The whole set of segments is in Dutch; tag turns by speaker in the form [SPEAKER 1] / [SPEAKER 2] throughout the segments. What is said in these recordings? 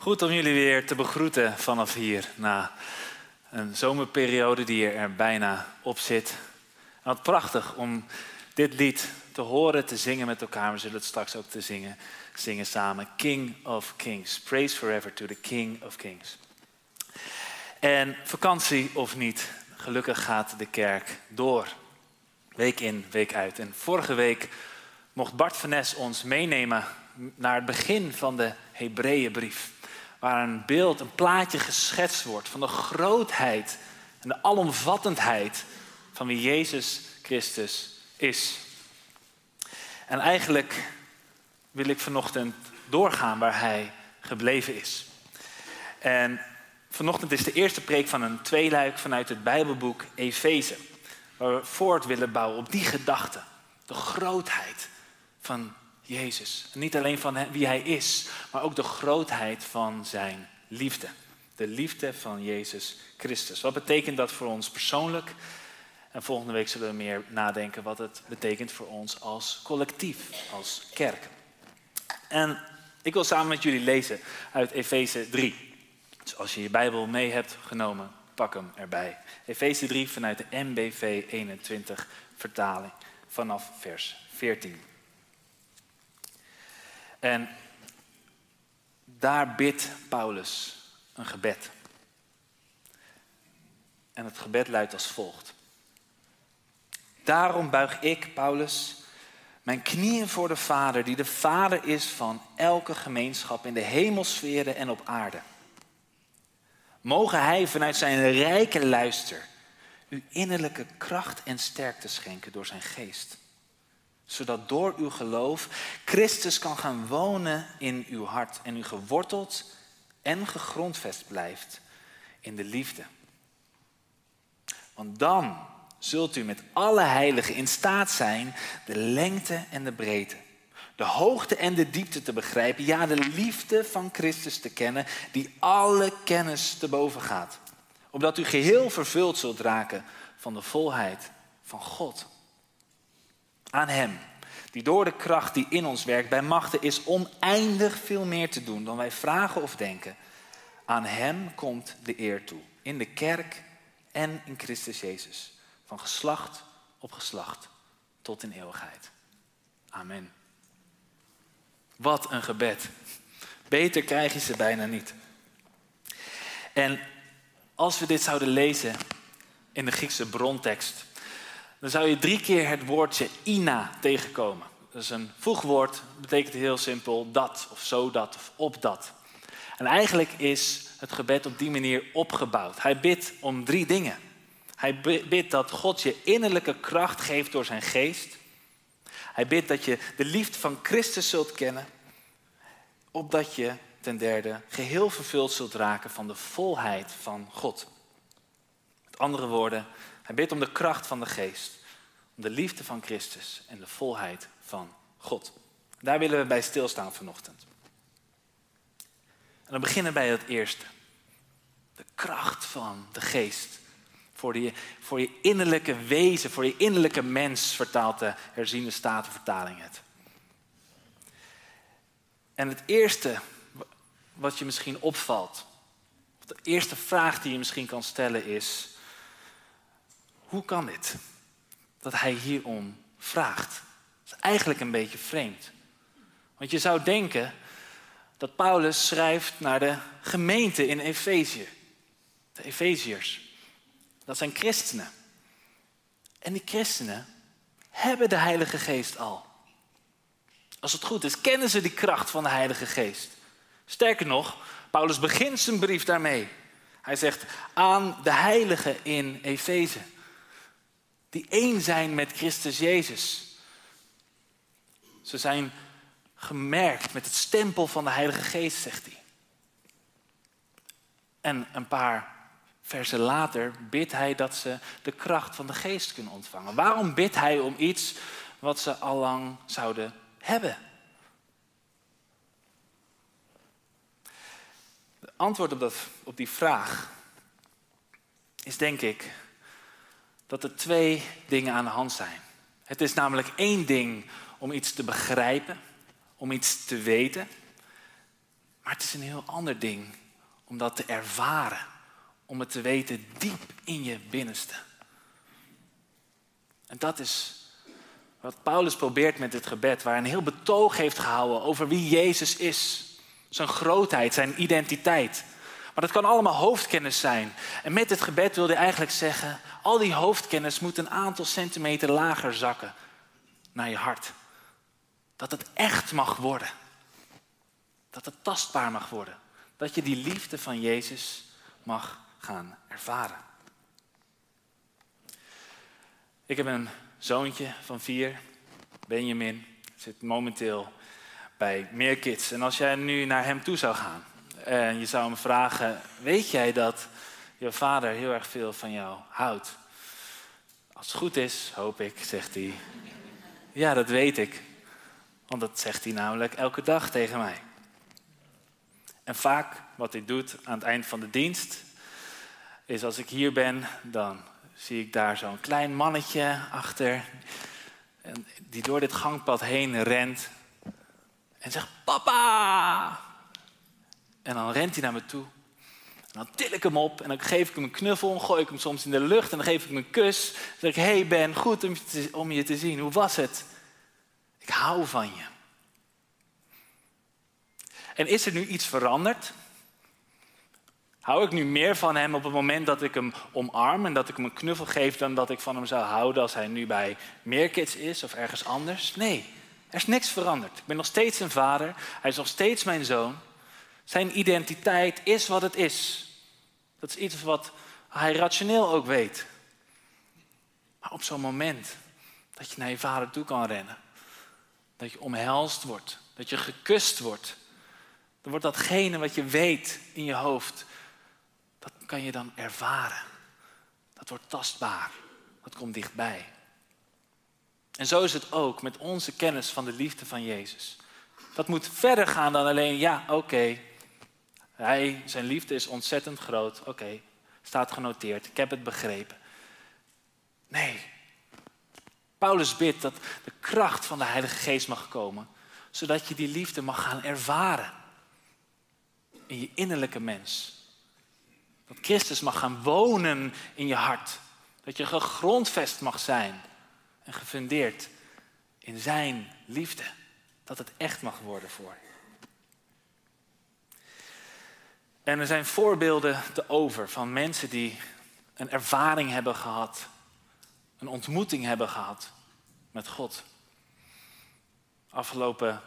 [SPEAKER 1] Goed om jullie weer te begroeten vanaf hier na een zomerperiode die er bijna op zit. Wat prachtig om dit lied te horen, te zingen met elkaar. We zullen het straks ook te zingen, zingen samen. King of Kings. Praise forever to the King of Kings. En vakantie of niet, gelukkig gaat de kerk door. Week in, week uit. En vorige week mocht Bart van Nes ons meenemen naar het begin van de Hebreeënbrief. Waar een beeld, een plaatje geschetst wordt van de grootheid en de alomvattendheid van wie Jezus Christus is. En eigenlijk wil ik vanochtend doorgaan waar hij gebleven is. En vanochtend is de eerste preek van een tweeluik vanuit het Bijbelboek Efeze. Waar we voort willen bouwen op die gedachte. De grootheid van Jezus. niet alleen van wie Hij is, maar ook de grootheid van Zijn liefde. De liefde van Jezus Christus. Wat betekent dat voor ons persoonlijk? En volgende week zullen we meer nadenken wat het betekent voor ons als collectief, als kerk. En ik wil samen met jullie lezen uit Efeze 3. Dus als je je Bijbel mee hebt genomen, pak hem erbij. Efeze 3 vanuit de MBV 21 vertaling vanaf vers 14. En daar bidt Paulus een gebed. En het gebed luidt als volgt. Daarom buig ik, Paulus, mijn knieën voor de Vader, die de Vader is van elke gemeenschap in de hemelsferen en op aarde. Mogen Hij vanuit zijn rijke luister u innerlijke kracht en sterkte schenken door zijn geest zodat door uw geloof Christus kan gaan wonen in uw hart en u geworteld en gegrondvest blijft in de liefde. Want dan zult u met alle heiligen in staat zijn de lengte en de breedte, de hoogte en de diepte te begrijpen, ja, de liefde van Christus te kennen, die alle kennis te boven gaat. Opdat u geheel vervuld zult raken van de volheid van God. Aan Hem, die door de kracht die in ons werkt bij machten is oneindig veel meer te doen dan wij vragen of denken. Aan Hem komt de eer toe, in de kerk en in Christus Jezus, van geslacht op geslacht tot in eeuwigheid. Amen. Wat een gebed. Beter krijg je ze bijna niet. En als we dit zouden lezen in de Griekse brontekst, dan zou je drie keer het woordje ina tegenkomen. Dat is een voegwoord, betekent heel simpel dat of zo dat of op dat. En eigenlijk is het gebed op die manier opgebouwd. Hij bidt om drie dingen. Hij bidt dat God je innerlijke kracht geeft door zijn geest. Hij bidt dat je de liefde van Christus zult kennen. Opdat je ten derde geheel vervuld zult raken van de volheid van God. Met andere woorden, hij bidt om de kracht van de geest, om de liefde van Christus en de volheid van God. Daar willen we bij stilstaan vanochtend. En dan beginnen bij het eerste. De kracht van de geest. Voor, voor je innerlijke wezen, voor je innerlijke mens, vertaalt de herziende statenvertaling het. En het eerste wat je misschien opvalt, of de eerste vraag die je misschien kan stellen is, hoe kan dit? Dat hij hierom vraagt. Dat is eigenlijk een beetje vreemd. Want je zou denken dat Paulus schrijft naar de gemeente in Efezië. De Efeziërs. Dat zijn christenen. En die christenen hebben de Heilige Geest al. Als het goed is, kennen ze die kracht van de Heilige Geest. Sterker nog, Paulus begint zijn brief daarmee. Hij zegt aan de heiligen in Efeze die één zijn met Christus Jezus. Ze zijn gemerkt met het stempel van de Heilige Geest, zegt hij. En een paar versen later bidt hij dat ze de kracht van de geest kunnen ontvangen. Waarom bidt hij om iets wat ze al lang zouden hebben? Het antwoord op, dat, op die vraag is denk ik dat er twee dingen aan de hand zijn. Het is namelijk één ding om iets te begrijpen, om iets te weten. Maar het is een heel ander ding om dat te ervaren, om het te weten diep in je binnenste. En dat is wat Paulus probeert met dit gebed, waar een heel betoog heeft gehouden over wie Jezus is. Zijn grootheid, zijn identiteit. Maar dat kan allemaal hoofdkennis zijn. En met dit gebed wil hij eigenlijk zeggen, al die hoofdkennis moet een aantal centimeter lager zakken naar je hart. Dat het echt mag worden. Dat het tastbaar mag worden. Dat je die liefde van Jezus mag gaan ervaren. Ik heb een zoontje van vier, Benjamin, zit momenteel bij Meerkids. En als jij nu naar hem toe zou gaan en je zou hem vragen: Weet jij dat je vader heel erg veel van jou houdt? Als het goed is, hoop ik, zegt hij. Ja, dat weet ik. Want dat zegt hij namelijk elke dag tegen mij. En vaak wat hij doet aan het eind van de dienst, is als ik hier ben, dan zie ik daar zo'n klein mannetje achter, die door dit gangpad heen rent en zegt: Papa! En dan rent hij naar me toe. En dan til ik hem op en dan geef ik hem een knuffel, gooi ik hem soms in de lucht en dan geef ik hem een kus. Dan zeg ik, hey Ben, goed om je, te, om je te zien. Hoe was het? Ik hou van je. En is er nu iets veranderd? Hou ik nu meer van hem op het moment dat ik hem omarm en dat ik hem een knuffel geef dan dat ik van hem zou houden als hij nu bij Meerkids is of ergens anders? Nee, er is niks veranderd. Ik ben nog steeds zijn vader, hij is nog steeds mijn zoon. Zijn identiteit is wat het is. Dat is iets wat hij rationeel ook weet. Maar op zo'n moment dat je naar je vader toe kan rennen, dat je omhelst wordt, dat je gekust wordt, dan wordt datgene wat je weet in je hoofd, dat kan je dan ervaren. Dat wordt tastbaar, dat komt dichtbij. En zo is het ook met onze kennis van de liefde van Jezus. Dat moet verder gaan dan alleen, ja, oké, hij, zijn liefde is ontzettend groot. Oké, staat genoteerd. Ik heb het begrepen. Nee. Paulus bidt dat de kracht van de Heilige Geest mag komen, zodat je die liefde mag gaan ervaren in je innerlijke mens. Dat Christus mag gaan wonen in je hart. Dat je gegrondvest mag zijn en gefundeerd in zijn liefde. Dat het echt mag worden voor je. En er zijn voorbeelden te over van mensen die een ervaring hebben gehad, een ontmoeting hebben gehad met God. Afgelopen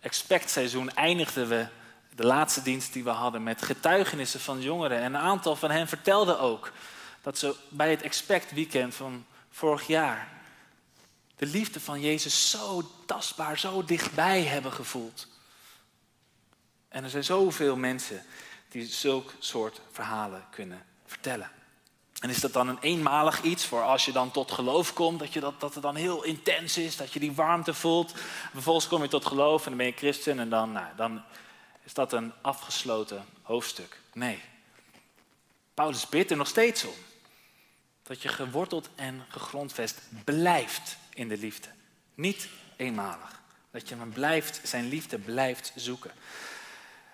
[SPEAKER 1] expectseizoen eindigden we de laatste dienst die we hadden met getuigenissen van jongeren. En een aantal van hen vertelden ook dat ze bij het expect weekend van vorig jaar de liefde van Jezus zo tastbaar, zo dichtbij hebben gevoeld. En er zijn zoveel mensen die zulk soort verhalen kunnen vertellen. En is dat dan een eenmalig iets voor als je dan tot geloof komt, dat, je dat, dat het dan heel intens is, dat je die warmte voelt. Vervolgens kom je tot geloof en dan ben je christen en dan, nou, dan is dat een afgesloten hoofdstuk. Nee. Paulus bidt er nog steeds om. Dat je geworteld en gegrondvest blijft in de liefde. Niet eenmalig. Dat je maar blijft, zijn liefde blijft zoeken.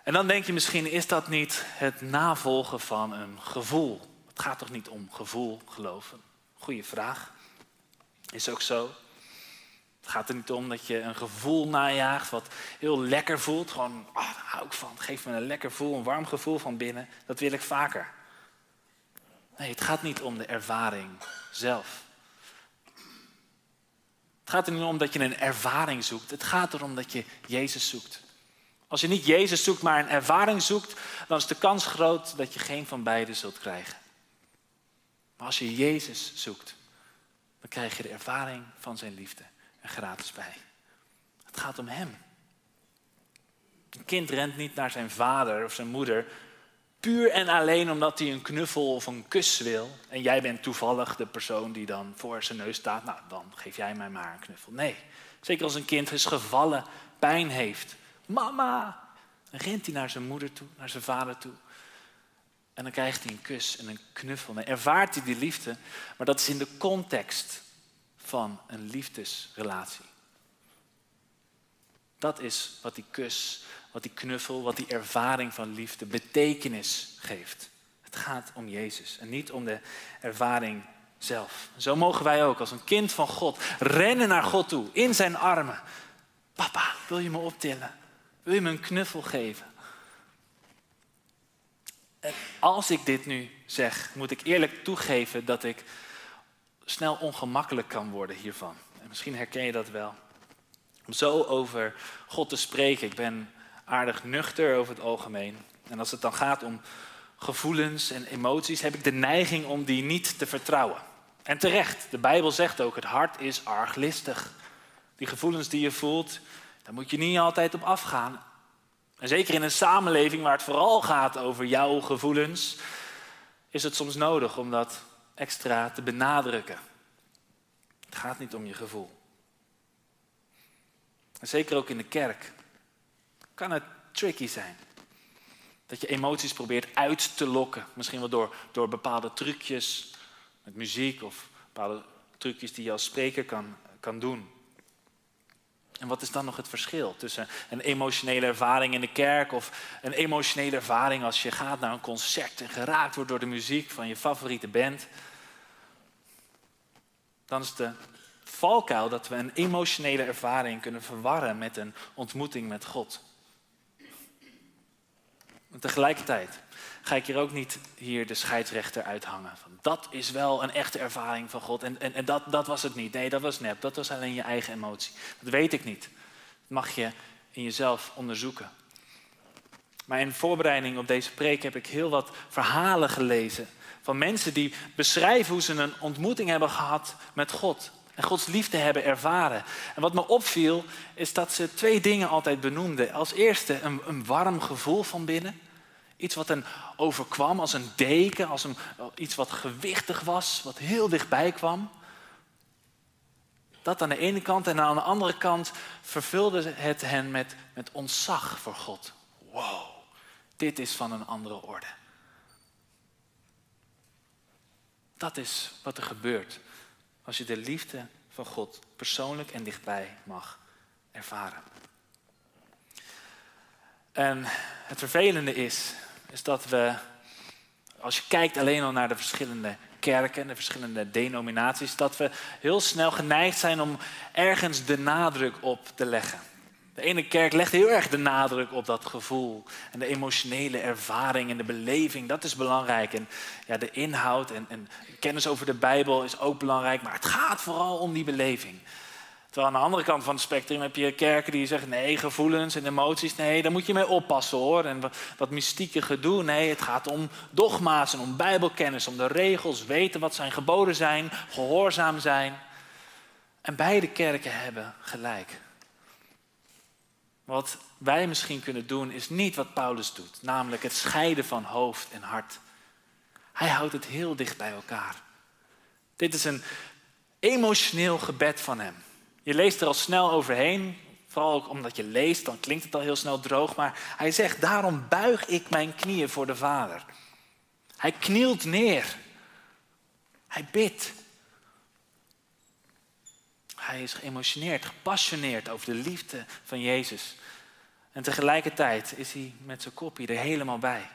[SPEAKER 1] En dan denk je misschien, is dat niet het navolgen van een gevoel? Het gaat toch niet om gevoel geloven? Goeie vraag. Is ook zo. Het gaat er niet om dat je een gevoel najaagt wat heel lekker voelt. Gewoon, oh, daar hou ik van. Geef me een lekker gevoel, een warm gevoel van binnen. Dat wil ik vaker. Nee, het gaat niet om de ervaring zelf. Het gaat er niet om dat je een ervaring zoekt. Het gaat erom dat je Jezus zoekt. Als je niet Jezus zoekt, maar een ervaring zoekt, dan is de kans groot dat je geen van beide zult krijgen. Maar als je Jezus zoekt, dan krijg je de ervaring van zijn liefde er gratis bij. Het gaat om Hem. Een kind rent niet naar zijn vader of zijn moeder Puur en alleen omdat hij een knuffel of een kus wil. En jij bent toevallig de persoon die dan voor zijn neus staat. Nou, dan geef jij mij maar een knuffel. Nee, zeker als een kind is gevallen, pijn heeft. Mama! Dan rent hij naar zijn moeder toe, naar zijn vader toe. En dan krijgt hij een kus en een knuffel. Dan ervaart hij die liefde, maar dat is in de context van een liefdesrelatie. Dat is wat die kus, wat die knuffel, wat die ervaring van liefde betekenis geeft. Het gaat om Jezus en niet om de ervaring zelf. Zo mogen wij ook als een kind van God rennen naar God toe, in zijn armen. Papa, wil je me optillen? Wil je me een knuffel geven? En als ik dit nu zeg, moet ik eerlijk toegeven dat ik snel ongemakkelijk kan worden hiervan. En misschien herken je dat wel. Om zo over God te spreken. Ik ben aardig nuchter over het algemeen. En als het dan gaat om gevoelens en emoties, heb ik de neiging om die niet te vertrouwen. En terecht, de Bijbel zegt ook, het hart is arglistig. Die gevoelens die je voelt, daar moet je niet altijd op afgaan. En zeker in een samenleving waar het vooral gaat over jouw gevoelens, is het soms nodig om dat extra te benadrukken. Het gaat niet om je gevoel. En zeker ook in de kerk kan het tricky zijn. Dat je emoties probeert uit te lokken. Misschien wel door, door bepaalde trucjes met muziek of bepaalde trucjes die je als spreker kan, kan doen. En wat is dan nog het verschil tussen een emotionele ervaring in de kerk of een emotionele ervaring als je gaat naar een concert en geraakt wordt door de muziek van je favoriete band? Dan is de valkuil dat we een emotionele ervaring kunnen verwarren met een ontmoeting met God. En tegelijkertijd ga ik hier ook niet hier de scheidsrechter uithangen. Van, dat is wel een echte ervaring van God en, en, en dat, dat was het niet. Nee, dat was nep. Dat was alleen je eigen emotie. Dat weet ik niet. Dat mag je in jezelf onderzoeken. Maar in voorbereiding op deze preek heb ik heel wat verhalen gelezen van mensen die beschrijven hoe ze een ontmoeting hebben gehad met God. En Gods liefde hebben ervaren. En wat me opviel, is dat ze twee dingen altijd benoemden. Als eerste een, een warm gevoel van binnen. Iets wat hen overkwam als een deken, als een, iets wat gewichtig was, wat heel dichtbij kwam. Dat aan de ene kant en aan de andere kant vervulde het hen met, met ontzag voor God. Wow, dit is van een andere orde. Dat is wat er gebeurt als je de liefde van God persoonlijk en dichtbij mag ervaren. En het vervelende is, is dat we, als je kijkt alleen al naar de verschillende kerken, de verschillende denominaties, dat we heel snel geneigd zijn om ergens de nadruk op te leggen. De ene kerk legt heel erg de nadruk op dat gevoel en de emotionele ervaring en de beleving. Dat is belangrijk. En ja, de inhoud en, en kennis over de Bijbel is ook belangrijk, maar het gaat vooral om die beleving. Terwijl aan de andere kant van het spectrum heb je kerken die zeggen: nee, gevoelens en emoties, nee, daar moet je mee oppassen hoor. En wat mystieke gedoe, nee, het gaat om dogma's en om Bijbelkennis, om de regels, weten wat zijn geboden zijn, gehoorzaam zijn. En beide kerken hebben gelijk. Wat wij misschien kunnen doen is niet wat Paulus doet, namelijk het scheiden van hoofd en hart. Hij houdt het heel dicht bij elkaar. Dit is een emotioneel gebed van hem. Je leest er al snel overheen, vooral ook omdat je leest, dan klinkt het al heel snel droog, maar hij zegt, daarom buig ik mijn knieën voor de Vader. Hij knielt neer. Hij bidt. Hij is geëmotioneerd, gepassioneerd over de liefde van Jezus. En tegelijkertijd is hij met zijn kopje er helemaal bij.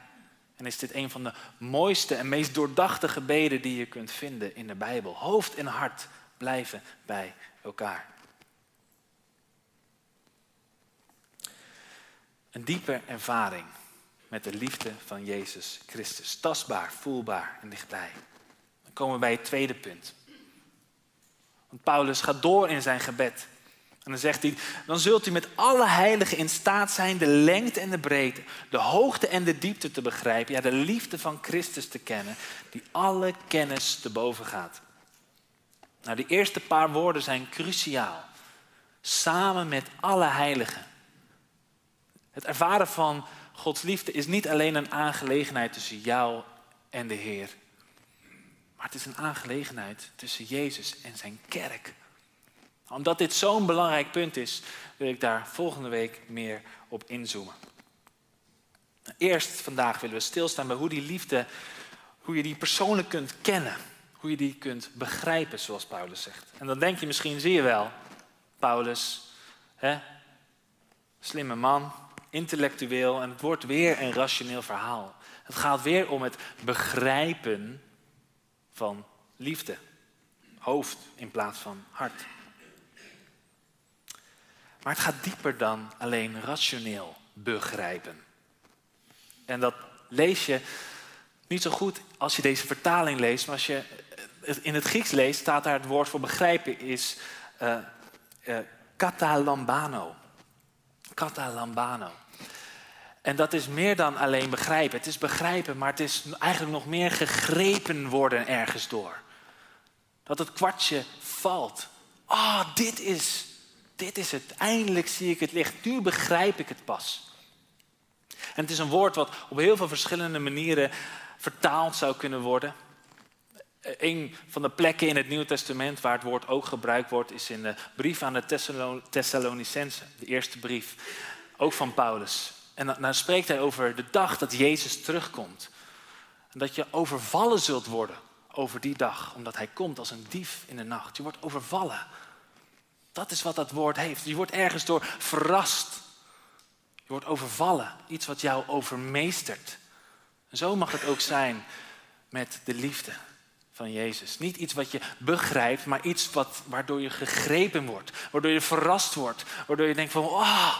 [SPEAKER 1] En is dit een van de mooiste en meest doordachte gebeden die je kunt vinden in de Bijbel. Hoofd en hart blijven bij elkaar. Een diepe ervaring met de liefde van Jezus Christus. Tastbaar, voelbaar en dichtbij. Dan komen we bij het tweede punt. Want Paulus gaat door in zijn gebed. En dan zegt hij, dan zult u met alle heiligen in staat zijn de lengte en de breedte, de hoogte en de diepte te begrijpen. Ja, de liefde van Christus te kennen, die alle kennis te boven gaat. Nou, die eerste paar woorden zijn cruciaal. Samen met alle heiligen. Het ervaren van Gods liefde is niet alleen een aangelegenheid tussen jou en de Heer. Maar het is een aangelegenheid tussen Jezus en zijn kerk. Omdat dit zo'n belangrijk punt is, wil ik daar volgende week meer op inzoomen. Eerst vandaag willen we stilstaan bij hoe die liefde, hoe je die persoonlijk kunt kennen. Hoe je die kunt begrijpen, zoals Paulus zegt. En dan denk je misschien, zie je wel, Paulus, hè, slimme man, intellectueel en het wordt weer een rationeel verhaal. Het gaat weer om het begrijpen van liefde. Hoofd in plaats van hart. Maar het gaat dieper dan alleen rationeel begrijpen. En dat lees je niet zo goed als je deze vertaling leest, maar als je in het Grieks leest, staat daar het woord voor begrijpen is uh, uh. Katalambano. En dat is meer dan alleen begrijpen. Het is begrijpen, maar het is eigenlijk nog meer gegrepen worden ergens door. Dat het kwartje valt. Ah, oh, dit is, dit is het. Eindelijk zie ik het licht. Nu begrijp ik het pas. En het is een woord wat op heel veel verschillende manieren vertaald zou kunnen worden. Een van de plekken in het Nieuwe Testament waar het woord ook gebruikt wordt, is in de brief aan de Thessalonicense, de eerste brief, ook van Paulus. En dan spreekt hij over de dag dat Jezus terugkomt. En dat je overvallen zult worden over die dag, omdat hij komt als een dief in de nacht. Je wordt overvallen. Dat is wat dat woord heeft. Je wordt ergens door verrast. Je wordt overvallen. Iets wat jou overmeestert. En zo mag het ook zijn met de liefde van Jezus. Niet iets wat je begrijpt, maar iets wat, waardoor je gegrepen wordt. Waardoor je verrast wordt. Waardoor je denkt van, oh,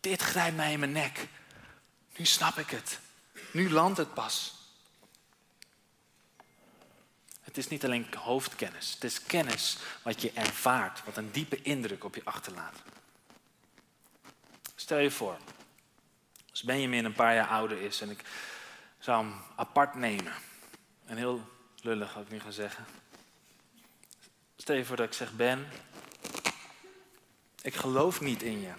[SPEAKER 1] dit grijpt mij in mijn nek. Nu snap ik het. Nu landt het pas. Het is niet alleen hoofdkennis. Het is kennis wat je ervaart, wat een diepe indruk op je achterlaat. Stel je voor, als Benjamin een paar jaar ouder is en ik zou hem apart nemen. En heel lullig, had ik nu gaan zeggen. Stel je voor dat ik zeg, Ben, ik geloof niet in je.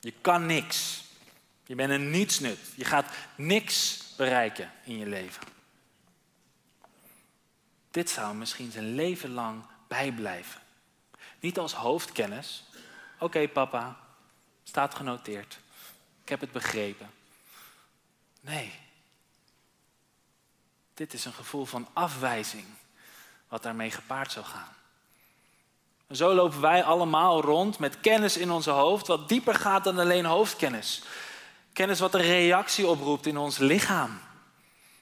[SPEAKER 1] Je kan niks. Je bent een nietsnut. Je gaat niks bereiken in je leven. Dit zou misschien zijn leven lang bijblijven. Niet als hoofdkennis. Oké, papa, staat genoteerd. Ik heb het begrepen. Nee. Dit is een gevoel van afwijzing, wat daarmee gepaard zou gaan. En zo lopen wij allemaal rond met kennis in onze hoofd, wat dieper gaat dan alleen hoofdkennis. Kennis wat een reactie oproept in ons lichaam.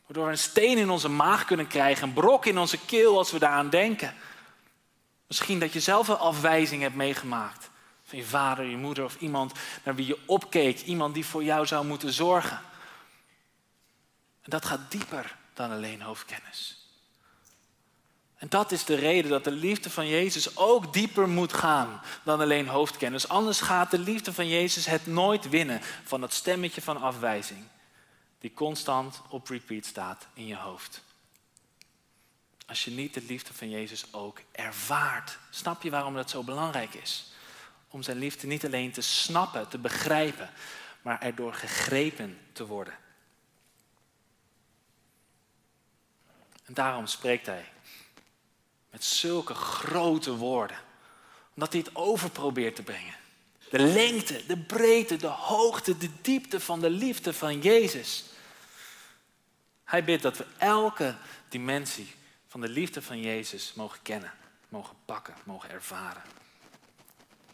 [SPEAKER 1] Waardoor we een steen in onze maag kunnen krijgen, een brok in onze keel als we daaraan denken. Misschien dat je zelf een afwijzing hebt meegemaakt. Van je vader, je moeder of iemand naar wie je opkeek. Iemand die voor jou zou moeten zorgen. En dat gaat dieper dan alleen hoofdkennis. En dat is de reden dat de liefde van Jezus ook dieper moet gaan dan alleen hoofdkennis. Anders gaat de liefde van Jezus het nooit winnen van dat stemmetje van afwijzing die constant op repeat staat in je hoofd. Als je niet de liefde van Jezus ook ervaart, snap je waarom dat zo belangrijk is? Om zijn liefde niet alleen te snappen, te begrijpen, maar erdoor gegrepen te worden. En daarom spreekt hij met zulke grote woorden. Omdat hij het over probeert te brengen. De lengte, de breedte, de hoogte, de diepte van de liefde van Jezus. Hij bidt dat we elke dimensie van de liefde van Jezus mogen kennen, mogen pakken, mogen ervaren.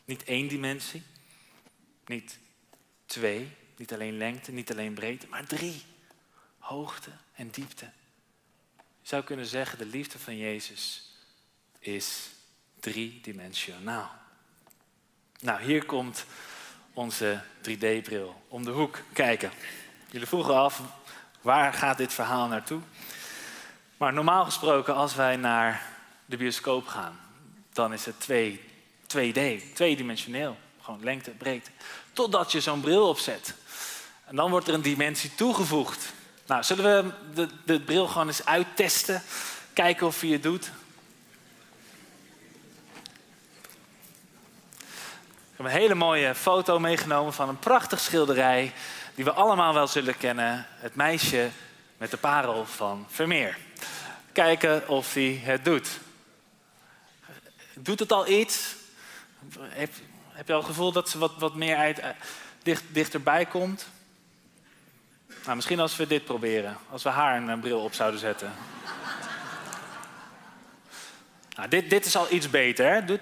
[SPEAKER 1] Niet één dimensie, niet twee, niet alleen lengte, niet alleen breedte, maar drie. Hoogte en diepte. Zou kunnen zeggen, de liefde van Jezus is driedimensionaal. Nou, hier komt onze 3D-bril om de hoek kijken. Jullie vroegen af, waar gaat dit verhaal naartoe? Maar normaal gesproken, als wij naar de bioscoop gaan, dan is het 2, 2D, tweedimensioneel. Gewoon lengte, breedte. Totdat je zo'n bril opzet. En dan wordt er een dimensie toegevoegd. Nou, zullen we de, de bril gewoon eens uittesten? Kijken of hij het doet. Ik heb een hele mooie foto meegenomen van een prachtig schilderij die we allemaal wel zullen kennen. Het meisje met de parel van Vermeer. Kijken of hij het doet. Doet het al iets? Heb, heb je al het gevoel dat ze wat, wat meer uit, eh, dicht, dichterbij komt? Nou, misschien als we dit proberen. Als we haar een bril op zouden zetten. nou, dit, dit is al iets beter. Hè?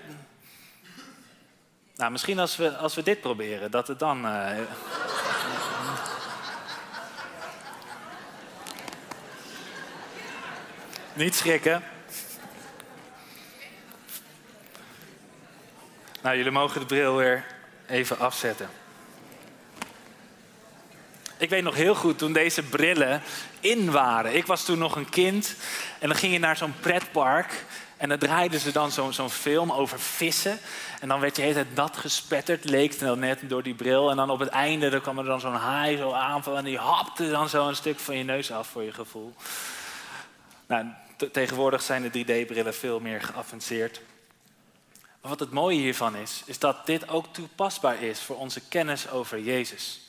[SPEAKER 1] Nou, misschien als we, als we dit proberen, dat het dan. Uh... Niet schrikken. Nou, jullie mogen de bril weer even afzetten. Ik weet nog heel goed toen deze brillen in waren. Ik was toen nog een kind en dan ging je naar zo'n pretpark. En dan draaiden ze dan zo'n film over vissen. En dan werd je hele tijd nat gespetterd, leek het net door die bril. En dan op het einde dan kwam er dan zo'n haai zo aanvallen. En die hapte dan zo een stuk van je neus af voor je gevoel. Nou, tegenwoordig zijn de 3D-brillen veel meer geavanceerd. Maar wat het mooie hiervan is, is dat dit ook toepasbaar is voor onze kennis over Jezus.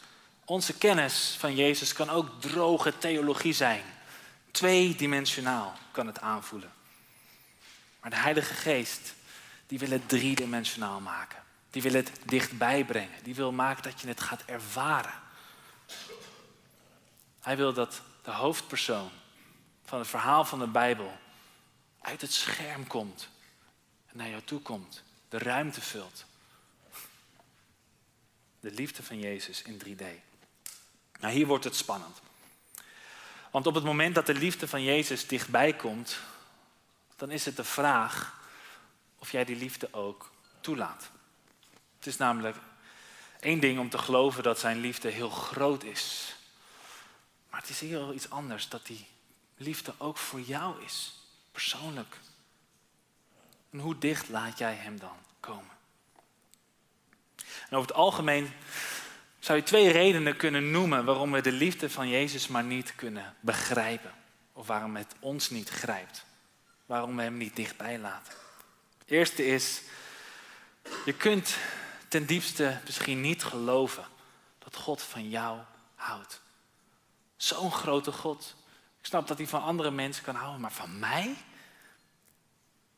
[SPEAKER 1] Onze kennis van Jezus kan ook droge theologie zijn. Tweedimensionaal kan het aanvoelen. Maar de Heilige Geest, die wil het driedimensionaal maken. Die wil het dichtbij brengen. Die wil maken dat je het gaat ervaren. Hij wil dat de hoofdpersoon van het verhaal van de Bijbel uit het scherm komt en naar jou toe komt, de ruimte vult. De liefde van Jezus in 3D. Nou, hier wordt het spannend. Want op het moment dat de liefde van Jezus dichtbij komt, dan is het de vraag of jij die liefde ook toelaat. Het is namelijk één ding om te geloven dat zijn liefde heel groot is. Maar het is heel iets anders dat die liefde ook voor jou is, persoonlijk. En hoe dicht laat jij hem dan komen? En over het algemeen zou je twee redenen kunnen noemen waarom we de liefde van Jezus maar niet kunnen begrijpen. Of waarom het ons niet grijpt. Waarom we hem niet dichtbij laten. Eerste is, je kunt ten diepste misschien niet geloven dat God van jou houdt. Zo'n grote God. Ik snap dat hij van andere mensen kan houden, maar van mij?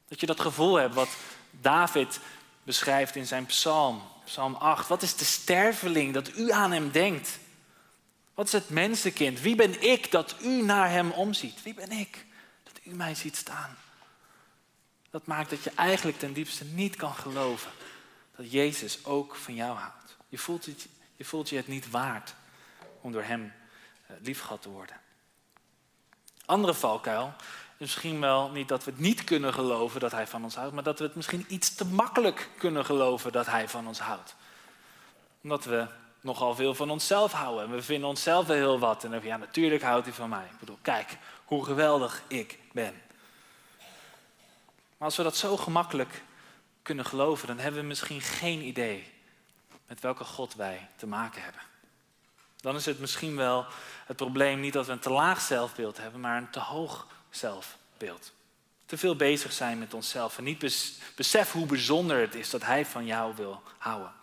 [SPEAKER 1] Dat je dat gevoel hebt wat David beschrijft in zijn psalm, psalm 8. Wat is de sterveling dat u aan hem denkt? Wat is het mensenkind? Wie ben ik dat u naar hem omziet? Wie ben ik dat u mij ziet staan? Dat maakt dat je eigenlijk ten diepste niet kan geloven dat Jezus ook van jou houdt. Je voelt, het, je, voelt je het niet waard om door hem eh, liefgehad te worden. Andere valkuil misschien wel niet dat we het niet kunnen geloven dat hij van ons houdt, maar dat we het misschien iets te makkelijk kunnen geloven dat hij van ons houdt. Omdat we nogal veel van onszelf houden. En we vinden onszelf wel heel wat. En dan ja, natuurlijk houdt hij van mij. Ik bedoel, kijk hoe geweldig ik ben. Maar als we dat zo gemakkelijk kunnen geloven, dan hebben we misschien geen idee met welke God wij te maken hebben. Dan is het misschien wel het probleem niet dat we een te laag zelfbeeld hebben, maar een te hoog zelfbeeld. Te veel bezig zijn met onszelf en niet besef hoe bijzonder het is dat Hij van jou wil houden.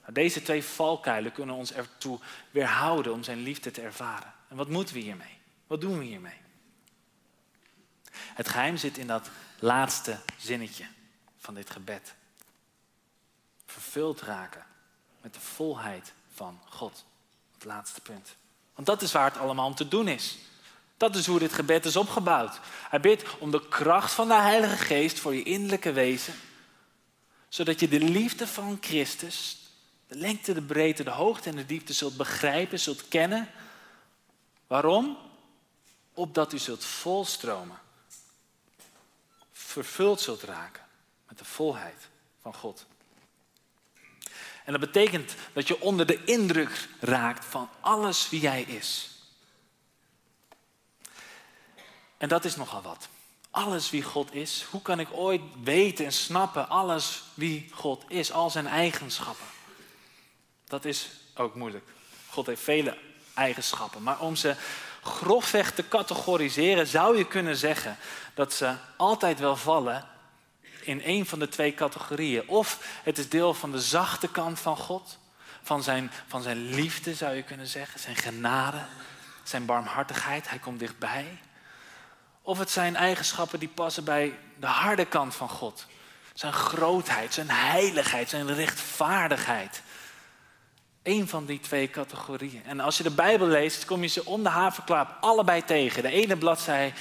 [SPEAKER 1] Nou, deze twee valkuilen kunnen ons ertoe weerhouden om Zijn liefde te ervaren. En wat moeten we hiermee? Wat doen we hiermee? Het geheim zit in dat laatste zinnetje van dit gebed. Vervuld raken met de volheid van God. Het laatste punt. Want dat is waar het allemaal om te doen is. Dat is hoe dit gebed is opgebouwd. Hij bidt om de kracht van de Heilige Geest voor je innerlijke wezen, zodat je de liefde van Christus, de lengte, de breedte, de hoogte en de diepte zult begrijpen, zult kennen. Waarom? Opdat u zult volstromen, vervuld zult raken met de volheid van God. En dat betekent dat je onder de indruk raakt van alles wie Hij is. En dat is nogal wat. Alles wie God is, hoe kan ik ooit weten en snappen alles wie God is, al zijn eigenschappen? Dat is ook moeilijk. God heeft vele eigenschappen, maar om ze grofweg te categoriseren zou je kunnen zeggen dat ze altijd wel vallen in een van de twee categorieën. Of het is deel van de zachte kant van God, van zijn, van zijn liefde, zou je kunnen zeggen, zijn genade, zijn barmhartigheid. Hij komt dichtbij. Of het zijn eigenschappen die passen bij de harde kant van God. Zijn grootheid, zijn heiligheid, zijn rechtvaardigheid. Eén van die twee categorieën. En als je de Bijbel leest, kom je ze om de havenklaap allebei tegen. De ene bladzij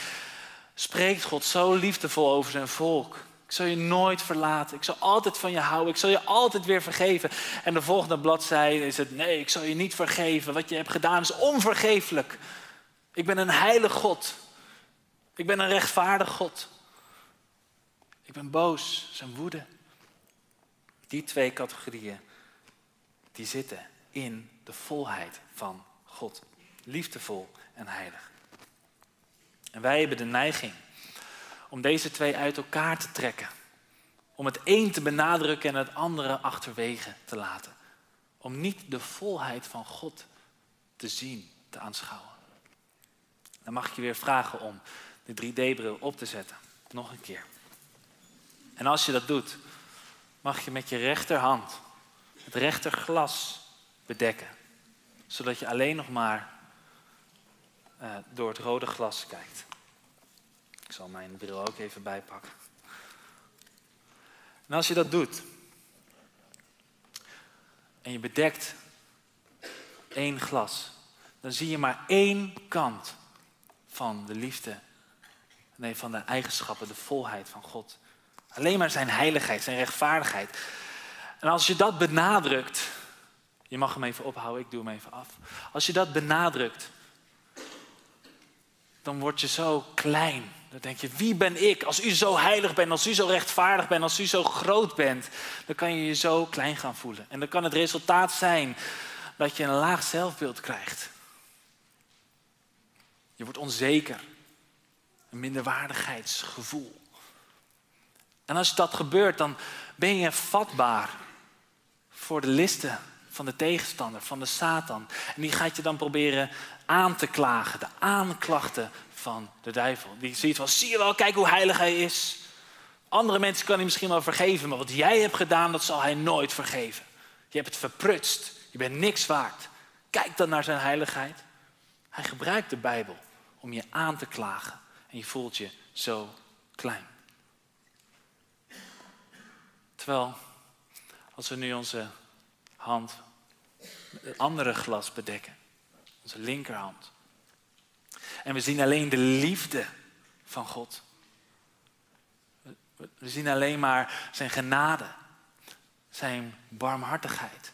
[SPEAKER 1] spreekt God zo liefdevol over zijn volk. Ik zal je nooit verlaten. Ik zal altijd van je houden. Ik zal je altijd weer vergeven. En de volgende bladzijde is het: nee, ik zal je niet vergeven. Wat je hebt gedaan is onvergeeflijk. Ik ben een heilig God. Ik ben een rechtvaardig God. Ik ben boos, zijn woede. Die twee categorieën, die zitten in de volheid van God. Liefdevol en heilig. En wij hebben de neiging om deze twee uit elkaar te trekken. Om het een te benadrukken en het andere achterwege te laten. Om niet de volheid van God te zien, te aanschouwen. Dan mag ik je weer vragen om de 3D-bril op te zetten. Nog een keer. En als je dat doet, mag je met je rechterhand het rechterglas bedekken. Zodat je alleen nog maar uh, door het rode glas kijkt. Ik zal mijn bril ook even bijpakken. En als je dat doet, en je bedekt één glas, dan zie je maar één kant van de liefde, nee, van de eigenschappen, de volheid van God. Alleen maar zijn heiligheid, zijn rechtvaardigheid. En als je dat benadrukt, je mag hem even ophouden, ik doe hem even af. Als je dat benadrukt, dan word je zo klein. Dan denk je, wie ben ik? Als u zo heilig bent, als u zo rechtvaardig bent, als u zo groot bent, dan kan je je zo klein gaan voelen. En dan kan het resultaat zijn dat je een laag zelfbeeld krijgt. Je wordt onzeker. Een minderwaardigheidsgevoel. En als dat gebeurt, dan ben je vatbaar voor de listen van de tegenstander, van de Satan. En die gaat je dan proberen aan te klagen, de aanklachten van de duivel. Die ziet van, zie je wel, kijk hoe heilig hij is. Andere mensen kan hij misschien wel vergeven, maar wat jij hebt gedaan, dat zal hij nooit vergeven. Je hebt het verprutst, je bent niks waard. Kijk dan naar zijn heiligheid. Hij gebruikt de Bijbel om je aan te klagen en je voelt je zo klein. Terwijl, als we nu onze hand met het andere glas bedekken, onze linkerhand, en we zien alleen de liefde van God. We zien alleen maar zijn genade, zijn barmhartigheid.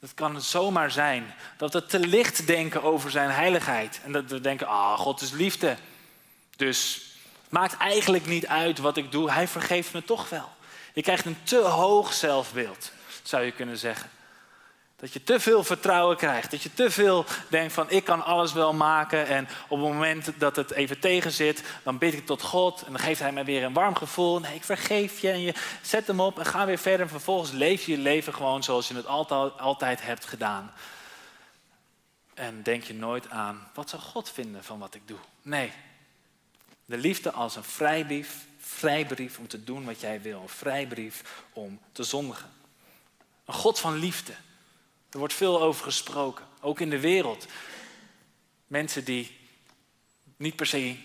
[SPEAKER 1] Het kan zomaar zijn dat we te licht denken over zijn heiligheid. En dat we denken, ah, God is liefde. Dus het maakt eigenlijk niet uit wat ik doe. Hij vergeeft me toch wel. Je krijgt een te hoog zelfbeeld, zou je kunnen zeggen. Dat je te veel vertrouwen krijgt. Dat je te veel denkt van ik kan alles wel maken. En op het moment dat het even tegen zit, dan bid ik tot God. En dan geeft hij mij weer een warm gevoel. Nee, ik vergeef je. En je zet hem op en ga weer verder. En vervolgens leef je je leven gewoon zoals je het altijd, altijd hebt gedaan. En denk je nooit aan, wat zou God vinden van wat ik doe? Nee. De liefde als een vrijbrief, vrijbrief om te doen wat jij wil. Een vrijbrief om te zondigen. Een God van liefde. Er wordt veel over gesproken, ook in de wereld. Mensen die niet per se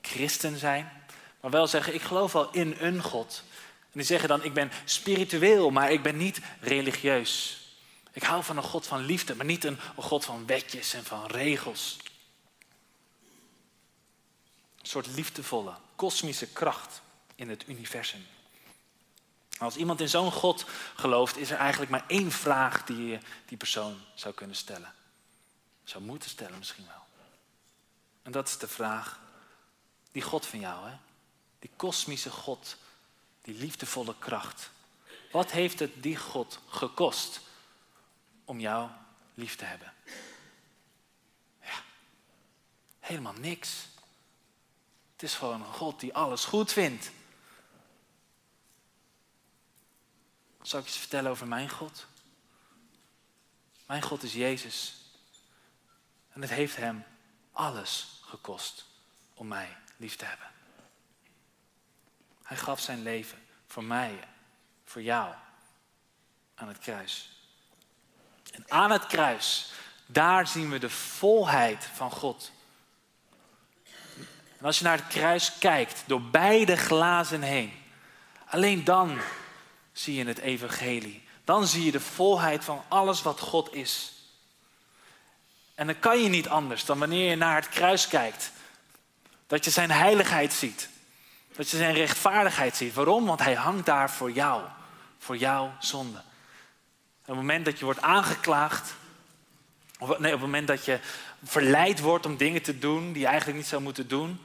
[SPEAKER 1] christen zijn, maar wel zeggen: Ik geloof wel in een God. En die zeggen dan: Ik ben spiritueel, maar ik ben niet religieus. Ik hou van een God van liefde, maar niet een God van wetjes en van regels. Soort liefdevolle, kosmische kracht in het universum. Als iemand in zo'n God gelooft, is er eigenlijk maar één vraag die je die persoon zou kunnen stellen. Zou moeten stellen misschien wel. En dat is de vraag, die God van jou, hè? die kosmische God, die liefdevolle kracht. Wat heeft het die God gekost om jou lief te hebben? Ja, helemaal niks. Het is gewoon een God die alles goed vindt. Zal ik eens vertellen over mijn God? Mijn God is Jezus. En het heeft hem alles gekost om mij lief te hebben. Hij gaf zijn leven voor mij, voor jou, aan het kruis. En aan het kruis, daar zien we de volheid van God. En als je naar het kruis kijkt, door beide glazen heen, alleen dan zie je het evangelie. Dan zie je de volheid van alles wat God is. En dan kan je niet anders dan wanneer je naar het kruis kijkt. Dat je zijn heiligheid ziet. Dat je zijn rechtvaardigheid ziet. Waarom? Want hij hangt daar voor jou. Voor jouw zonde. op het moment dat je wordt aangeklaagd. Of nee, op het moment dat je verleid wordt om dingen te doen die je eigenlijk niet zou moeten doen.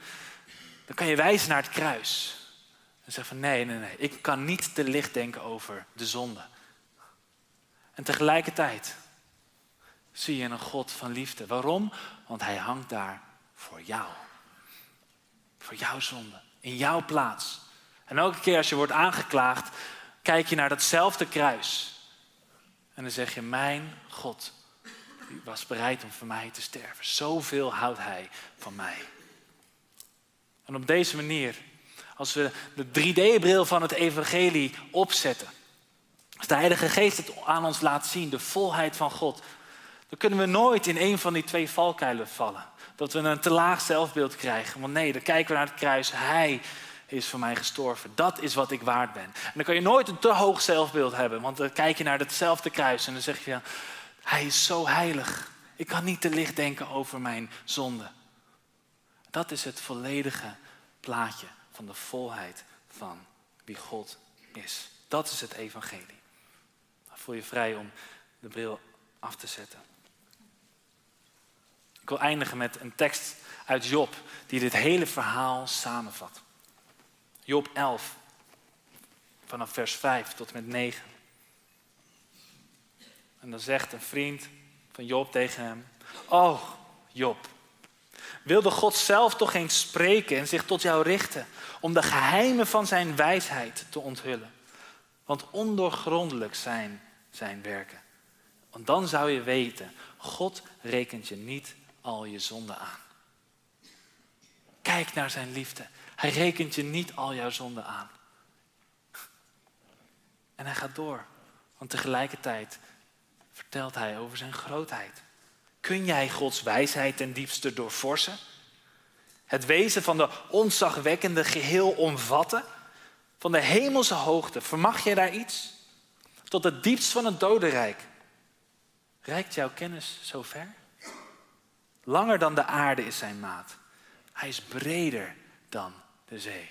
[SPEAKER 1] Dan kan je wijzen naar het kruis. En zeggen van nee, nee, nee. Ik kan niet te licht denken over de zonde. En tegelijkertijd zie je een God van liefde. Waarom? Want hij hangt daar voor jou. Voor jouw zonde. In jouw plaats. En elke keer als je wordt aangeklaagd, kijk je naar datzelfde kruis. En dan zeg je, mijn God, was bereid om voor mij te sterven. Zoveel houdt hij van mij. En op deze manier, als we de 3D-bril van het evangelie opzetten, als de Heilige Geest het aan ons laat zien, de volheid van God, dan kunnen we nooit in een van die twee valkuilen vallen. Dat we een te laag zelfbeeld krijgen. Want nee, dan kijken we naar het kruis. Hij is voor mij gestorven. Dat is wat ik waard ben. En dan kan je nooit een te hoog zelfbeeld hebben. Want dan kijk je naar hetzelfde kruis en dan zeg je, ja, hij is zo heilig. Ik kan niet te licht denken over mijn zonde. Dat is het volledige plaatje van de volheid van wie God is. Dat is het evangelie. Dan voel je vrij om de bril af te zetten. Ik wil eindigen met een tekst uit Job die dit hele verhaal samenvat. Job 11, vanaf vers 5 tot met 9. En dan zegt een vriend van Job tegen hem: Oh, Job, wilde God zelf toch eens spreken en zich tot jou richten om de geheimen van zijn wijsheid te onthullen? Want ondoorgrondelijk zijn zijn werken. Want dan zou je weten, God rekent je niet al je zonden aan. Kijk naar zijn liefde. Hij rekent je niet al jouw zonden aan. En hij gaat door. Want tegelijkertijd vertelt hij over zijn grootheid. Kun jij Gods wijsheid ten diepste doorforsen? Het wezen van de onzagwekkende geheel omvatten? Van de hemelse hoogte, vermag jij daar iets? Tot het diepst van het dodenrijk. Reikt jouw kennis zo ver? Langer dan de aarde is zijn maat. Hij is breder dan de zee.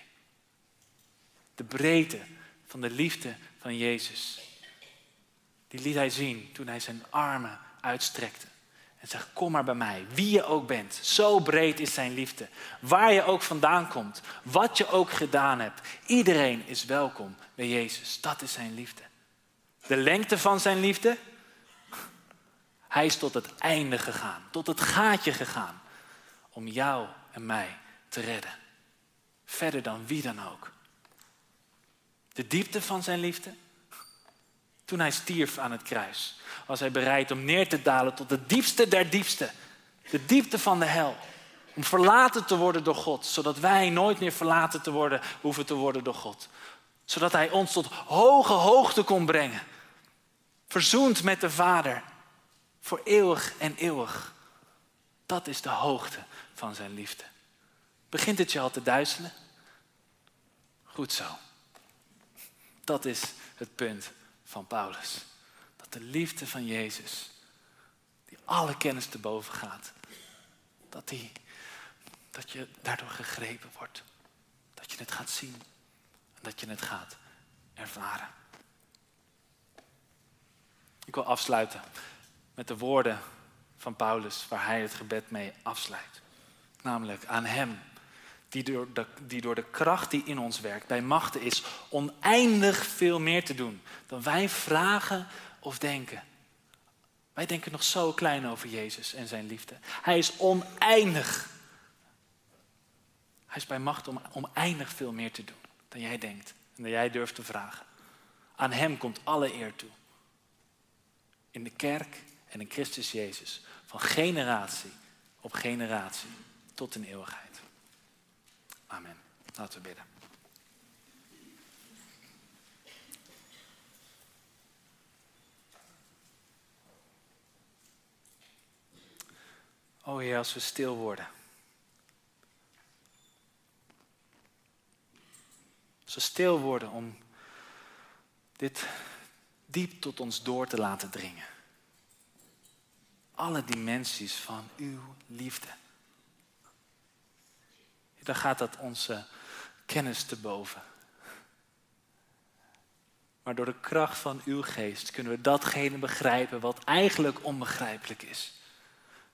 [SPEAKER 1] De breedte van de liefde van Jezus. Die liet hij zien toen hij zijn armen uitstrekte. En zegt, kom maar bij mij, wie je ook bent. Zo breed is zijn liefde. Waar je ook vandaan komt, wat je ook gedaan hebt. Iedereen is welkom bij Jezus. Dat is zijn liefde. De lengte van zijn liefde, hij is tot het einde gegaan, tot het gaatje gegaan, om jou en mij te redden. Verder dan wie dan ook. De diepte van zijn liefde. Toen hij stierf aan het kruis, was hij bereid om neer te dalen tot de diepste der diepste. De diepte van de hel. Om verlaten te worden door God, zodat wij nooit meer verlaten te worden, hoeven te worden door God. Zodat hij ons tot hoge hoogte kon brengen. Verzoend met de Vader voor eeuwig en eeuwig. Dat is de hoogte van zijn liefde. Begint het je al te duizelen? Goed zo. Dat is het punt van Paulus. Dat de liefde van Jezus, die alle kennis te boven gaat, dat, die, dat je daardoor gegrepen wordt. Dat je het gaat zien en dat je het gaat ervaren. Ik wil afsluiten met de woorden van Paulus waar hij het gebed mee afsluit. Namelijk aan Hem, die door, de, kracht die in ons werkt bij machten is oneindig veel meer te doen dan wij vragen of denken. Wij denken nog zo klein over Jezus en zijn liefde. Hij is oneindig. Hij is bij macht om oneindig veel meer te doen dan jij denkt en dan jij durft te vragen. Aan Hem komt alle eer toe. In de kerk en in Christus Jezus. Van generatie op generatie tot in eeuwigheid. Amen. Laten we bidden. O Heer, als we stil worden. Als we stil worden om dit diep tot ons door te laten dringen. Alle dimensies van uw liefde. Dan gaat dat onze kennis te boven. Maar door de kracht van uw geest kunnen we datgene begrijpen wat eigenlijk onbegrijpelijk is.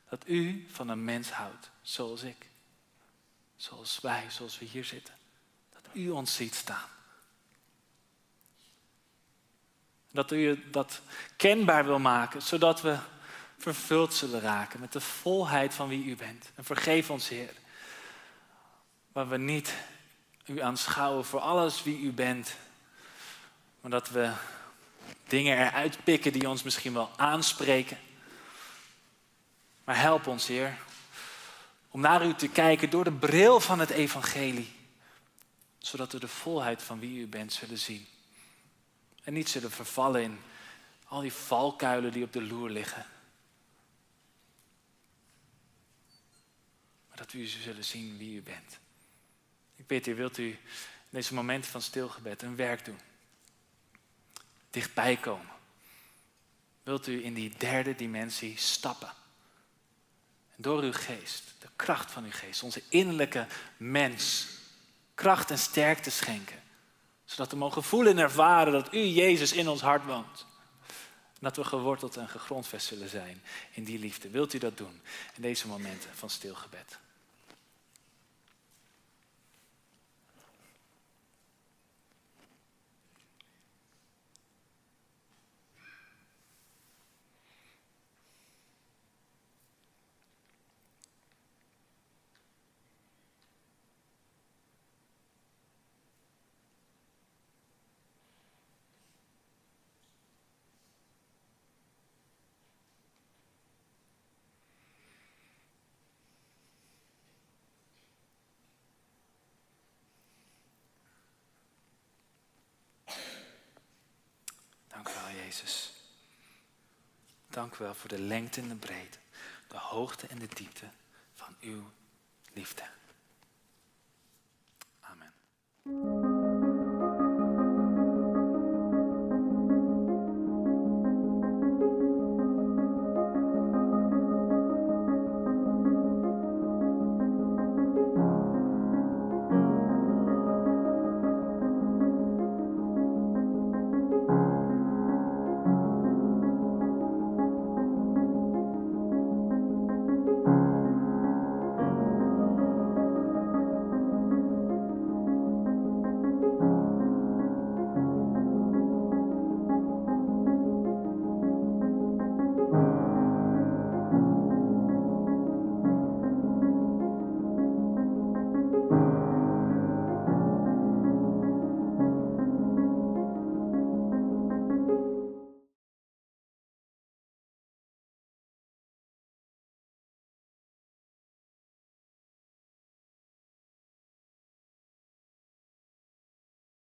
[SPEAKER 1] Dat u van een mens houdt, zoals ik. Zoals wij, zoals we hier zitten. Dat u ons ziet staan. Dat u dat kenbaar wil maken, zodat we vervuld zullen raken met de volheid van wie u bent. En vergeef ons, Heer, waar we niet u aanschouwen voor alles wie u bent, maar dat we dingen eruit pikken die ons misschien wel aanspreken. Maar help ons, Heer, om naar u te kijken door de bril van het evangelie, zodat we de volheid van wie u bent zullen zien. En niet zullen vervallen in al die valkuilen die op de loer liggen. Maar dat we u zullen zien wie u bent. Ik weet, u wilt u in deze momenten van stilgebed een werk doen. Dichtbij komen. Wilt u in die derde dimensie stappen. En door uw geest, de kracht van uw geest, onze innerlijke mens, kracht en sterkte schenken. Zodat we mogen voelen en ervaren dat u, Jezus, in ons hart woont. En dat we geworteld en gegrondvest zullen zijn in die liefde. Wilt u dat doen in deze momenten van stilgebed? Jezus. Dank u wel voor de lengte en de breedte, de hoogte en de diepte van uw liefde. Amen.